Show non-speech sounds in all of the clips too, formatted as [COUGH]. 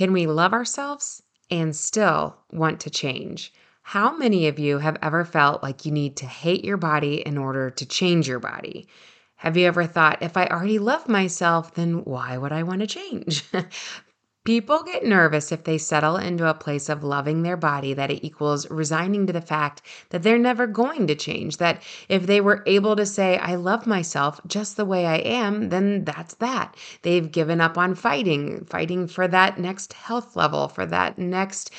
Can we love ourselves and still want to change? How many of you have ever felt like you need to hate your body in order to change your body? Have you ever thought, if I already love myself, then why would I want to change? [LAUGHS] People get nervous if they settle into a place of loving their body that it equals resigning to the fact that they're never going to change. That if they were able to say, I love myself just the way I am, then that's that. They've given up on fighting, fighting for that next health level, for that next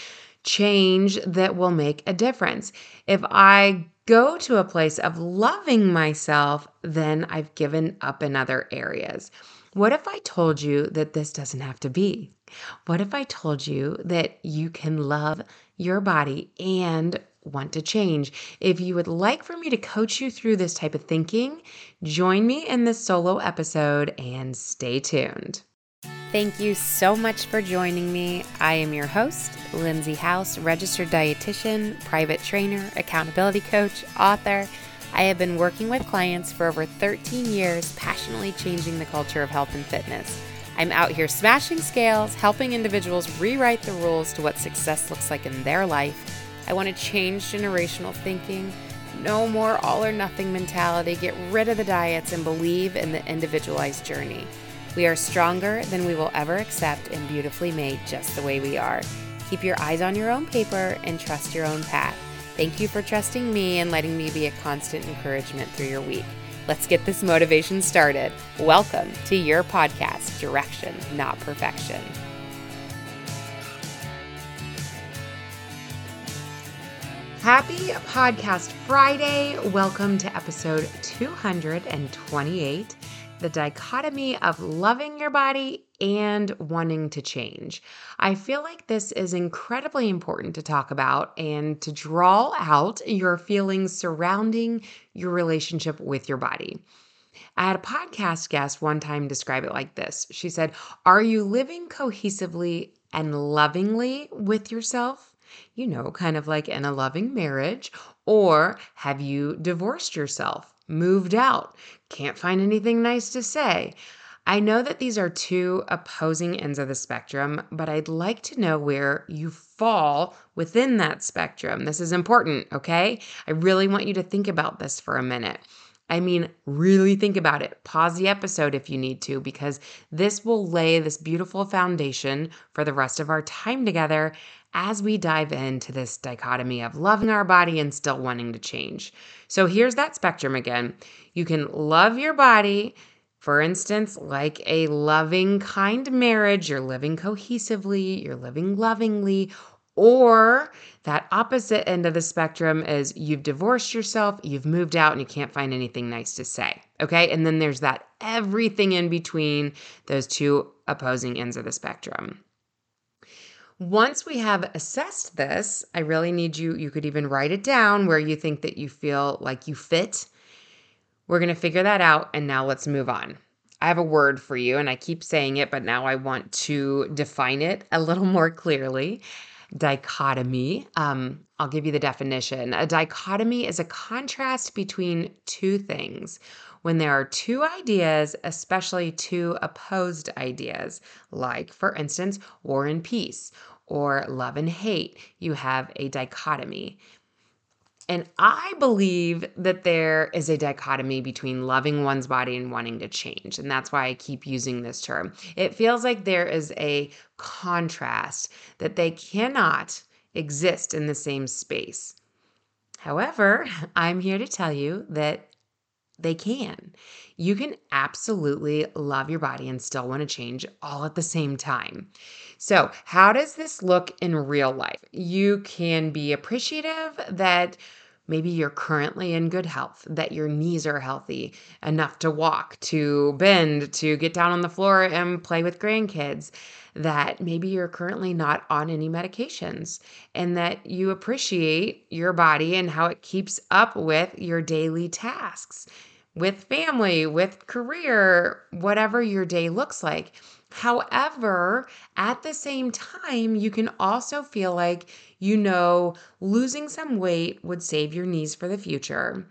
change that will make a difference. If I go to a place of loving myself, then I've given up in other areas. What if I told you that this doesn't have to be? What if I told you that you can love your body and want to change? If you would like for me to coach you through this type of thinking, join me in this solo episode and stay tuned. Thank you so much for joining me. I am your host, Lindsay House, registered dietitian, private trainer, accountability coach, author. I have been working with clients for over 13 years, passionately changing the culture of health and fitness. I'm out here smashing scales, helping individuals rewrite the rules to what success looks like in their life. I want to change generational thinking. No more all or nothing mentality. Get rid of the diets and believe in the individualized journey. We are stronger than we will ever accept and beautifully made just the way we are. Keep your eyes on your own paper and trust your own path. Thank you for trusting me and letting me be a constant encouragement through your week. Let's get this motivation started. Welcome to your podcast, Direction, Not Perfection. Happy Podcast Friday. Welcome to episode 228 the dichotomy of loving your body and wanting to change. I feel like this is incredibly important to talk about and to draw out your feelings surrounding your relationship with your body. I had a podcast guest one time describe it like this. She said, Are you living cohesively and lovingly with yourself? You know, kind of like in a loving marriage. Or have you divorced yourself? moved out, can't find anything nice to say. I know that these are two opposing ends of the spectrum, but I'd like to know where you fall within that spectrum. This is important, okay? I really want you to think about this for a minute. I mean, really think about it. Pause the episode if you need to, because this will lay this beautiful foundation for the rest of our time together as we dive into this dichotomy of loving our body and still wanting to change. So here's that spectrum again. You can love your body, for instance, like a loving, kind marriage, you're living cohesively, you're living lovingly, or that opposite end of the spectrum is you've divorced yourself, you've moved out, and you can't find anything nice to say. Okay. And then there's that everything in between those two opposing ends of the spectrum. Once we have assessed this, I really need you, you could even write it down where you think that you feel like you fit. We're going to figure that out. And now let's move on. I have a word for you, and I keep saying it, but now I want to define it a little [LAUGHS] more clearly. Dichotomy. Um, I'll give you the definition. A dichotomy is a contrast between two things. When there are two ideas, especially two opposed ideas, like, for instance, war and peace, or love and hate. You have a dichotomy. And I believe that there is a dichotomy between loving one's body and wanting to change. And that's why I keep using this term. It feels like there is a contrast that they cannot exist in the same space. However, [LAUGHS] I'm here to tell you that they can. You can absolutely love your body and still want to change all at the same time. So, how does this look in real life? You can be appreciative that Maybe you're currently in good health, that your knees are healthy enough to walk, to bend, to get down on the floor and play with grandkids, that maybe you're currently not on any medications, and that you appreciate your body and how it keeps up with your daily tasks with family, with career, whatever your day looks like. However, at the same time, you can also feel like you know losing some weight would save your knees for the future.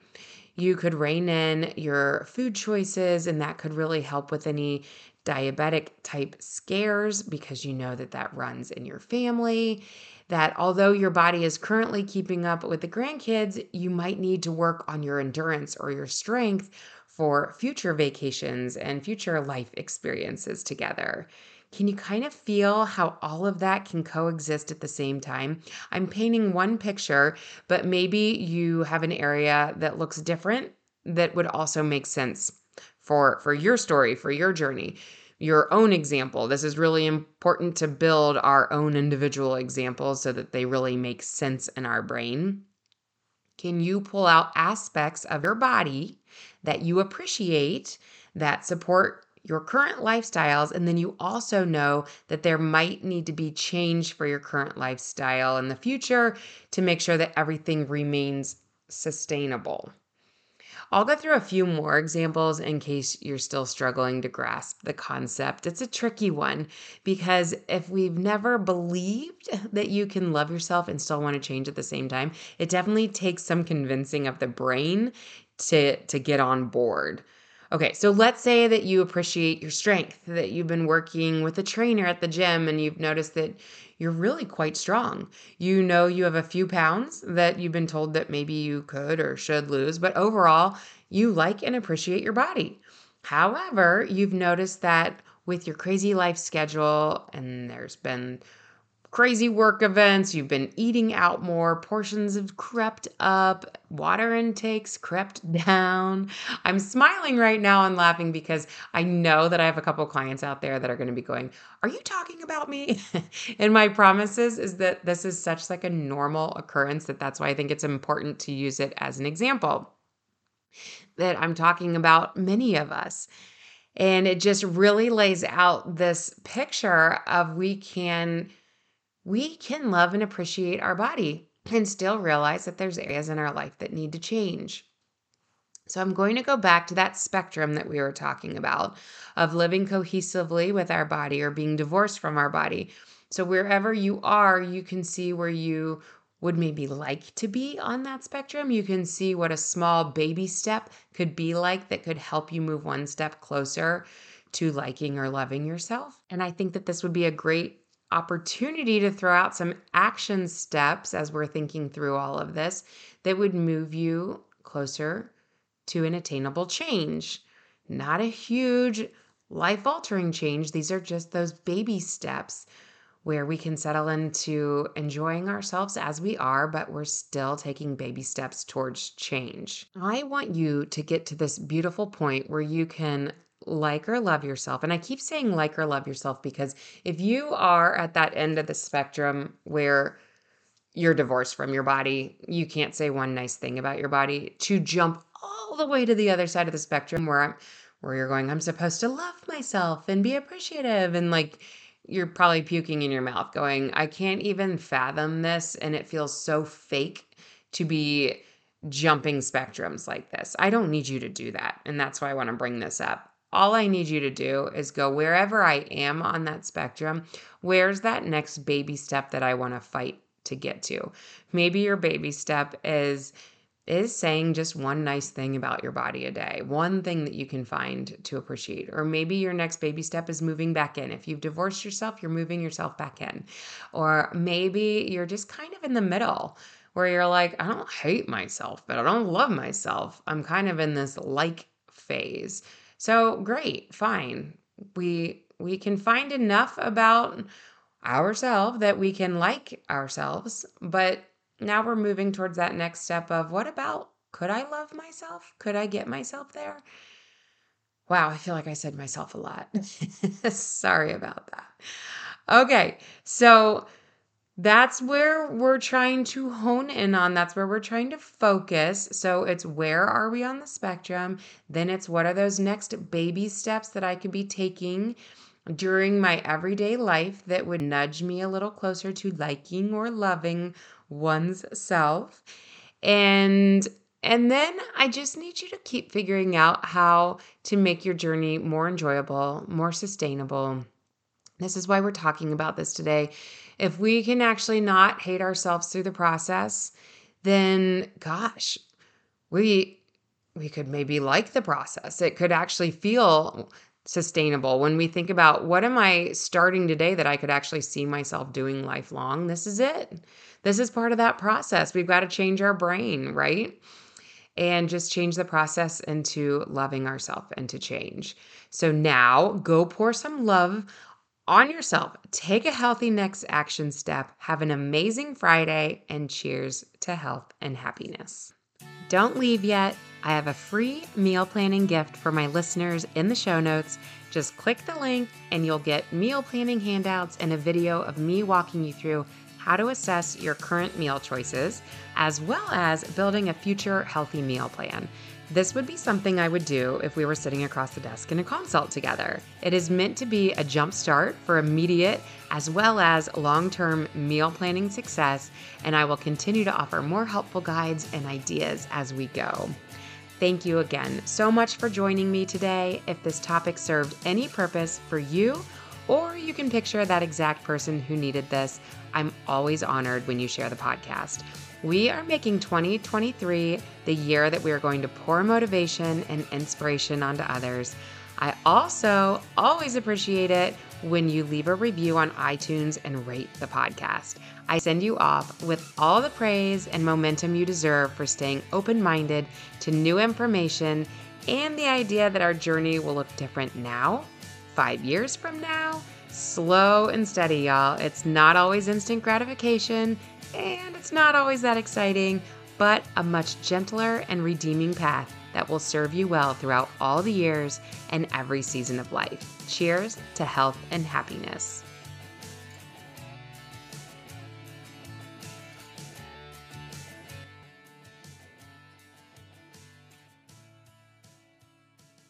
You could rein in your food choices, and that could really help with any diabetic type scares because you know that that runs in your family. That although your body is currently keeping up with the grandkids, you might need to work on your endurance or your strength for future vacations and future life experiences together. Can you kind of feel how all of that can coexist at the same time? I'm painting one picture, but maybe you have an area that looks different that would also make sense for for your story, for your journey, your own example. This is really important to build our own individual examples so that they really make sense in our brain. Can you pull out aspects of your body that you appreciate that support your current lifestyles and then you also know that there might need to be change for your current lifestyle in the future to make sure that everything remains sustainable. I'll go through a few more examples in case you're still struggling to grasp the concept. It's a tricky one because if we've never believed that you can love yourself and still want to change at the same time, it definitely takes some convincing of the brain to to get on board. Okay, so let's say that you appreciate your strength, that you've been working with a trainer at the gym and you've noticed that you're really quite strong. You know you have a few pounds that you've been told that maybe you could or should lose, but overall, you like and appreciate your body. However, you've noticed that with your crazy life schedule, and there's been crazy work events, you've been eating out more, portions have crept up, water intakes crept [LAUGHS] down. I'm smiling right now and laughing because I know that I have a couple clients out there that are going to be going, "Are you talking about me?" [LAUGHS] and my promises is that this is such like a normal occurrence that that's why I think it's important to use it as an example. That I'm talking about many of us. And it just really lays out this picture of we can we can love and appreciate our body and still realize that there's areas in our life that need to change. So I'm going to go back to that spectrum that we were talking about of living cohesively with our body or being divorced from our body. So wherever you are, you can see where you would maybe like to be on that spectrum. You can see what a small baby step could be like that could help you move one step closer to liking or loving yourself. And I think that this would be a great opportunity to throw out some action steps as we're thinking through all of this that would move you closer to an attainable change. Not a huge life altering change. These are just those baby steps where we can settle into enjoying ourselves as we are, but we're still taking baby steps towards change. I want you to get to this beautiful point where you can like or love yourself. And I keep saying like or love yourself because if you are at that end of the spectrum where you're divorced from your body, you can't say one nice thing about your body, to jump all the way to the other side of the spectrum where I'm where you're going, I'm supposed to love myself and be appreciative and like you're probably puking in your mouth going, I can't even fathom this and it feels so fake to be jumping spectrums like this. I don't need you to do that. And that's why I want to bring this up all I need you to do is go wherever I am on that spectrum. Where's that next baby step that I want to fight to get to? Maybe your baby step is is saying just one nice thing about your body a day, one thing that you can find to appreciate. Or maybe your next baby step is moving back in. If you've divorced yourself, you're moving yourself back in. Or maybe you're just kind of in the middle where you're like, I don't hate myself, but I don't love myself. I'm kind of in this like phase. So great, fine. We we can find enough about ourselves that we can like ourselves, but now we're moving towards that next step of what about could I love myself? Could I get myself there? Wow, I feel like I said myself a lot. [LAUGHS] Sorry about that. Okay, so that's where we're trying to hone in on. That's where we're trying to focus. So it's where are we on the spectrum? Then it's what are those next baby steps that I could be taking during my everyday life that would nudge me a little closer to liking or loving one's self. And and then I just need you to keep figuring out how to make your journey more enjoyable, more sustainable. This is why we're talking about this today if we can actually not hate ourselves through the process, then gosh, we we could maybe like the process. It could actually feel sustainable. When we think about what am I starting today that I could actually see myself doing lifelong, this is it. This is part of that process. We've got to change our brain, right? And just change the process into loving ourselves and to change. So now go pour some love on yourself. Take a healthy next action step. Have an amazing Friday and cheers to health and happiness. Don't leave yet. I have a free meal planning gift for my listeners in the show notes. Just click the link and you'll get meal planning handouts and a video of me walking you through how to assess your current meal choices, as well as building a future healthy meal plan. This would be something I would do if we were sitting across the desk in a consult together. It is meant to be a jump start for immediate as well as long term meal planning success, and I will continue to offer more helpful guides and ideas as we go. Thank you again so much for joining me today. If this topic served any purpose for you, or you can picture that exact person who needed this, I'm always honored when you share the podcast. We are making 2023 the year that we are going to pour motivation and inspiration onto others. I also always appreciate it when you leave a review on iTunes and rate the podcast. I send you off with all the praise and momentum you deserve for staying open minded to new information and the idea that our journey will look different now, five years from now. Slow and steady, y'all. It's not always instant gratification, and it's not always that exciting, but a much gentler and redeeming path that will serve you well throughout all the years and every season of life. Cheers to health and happiness.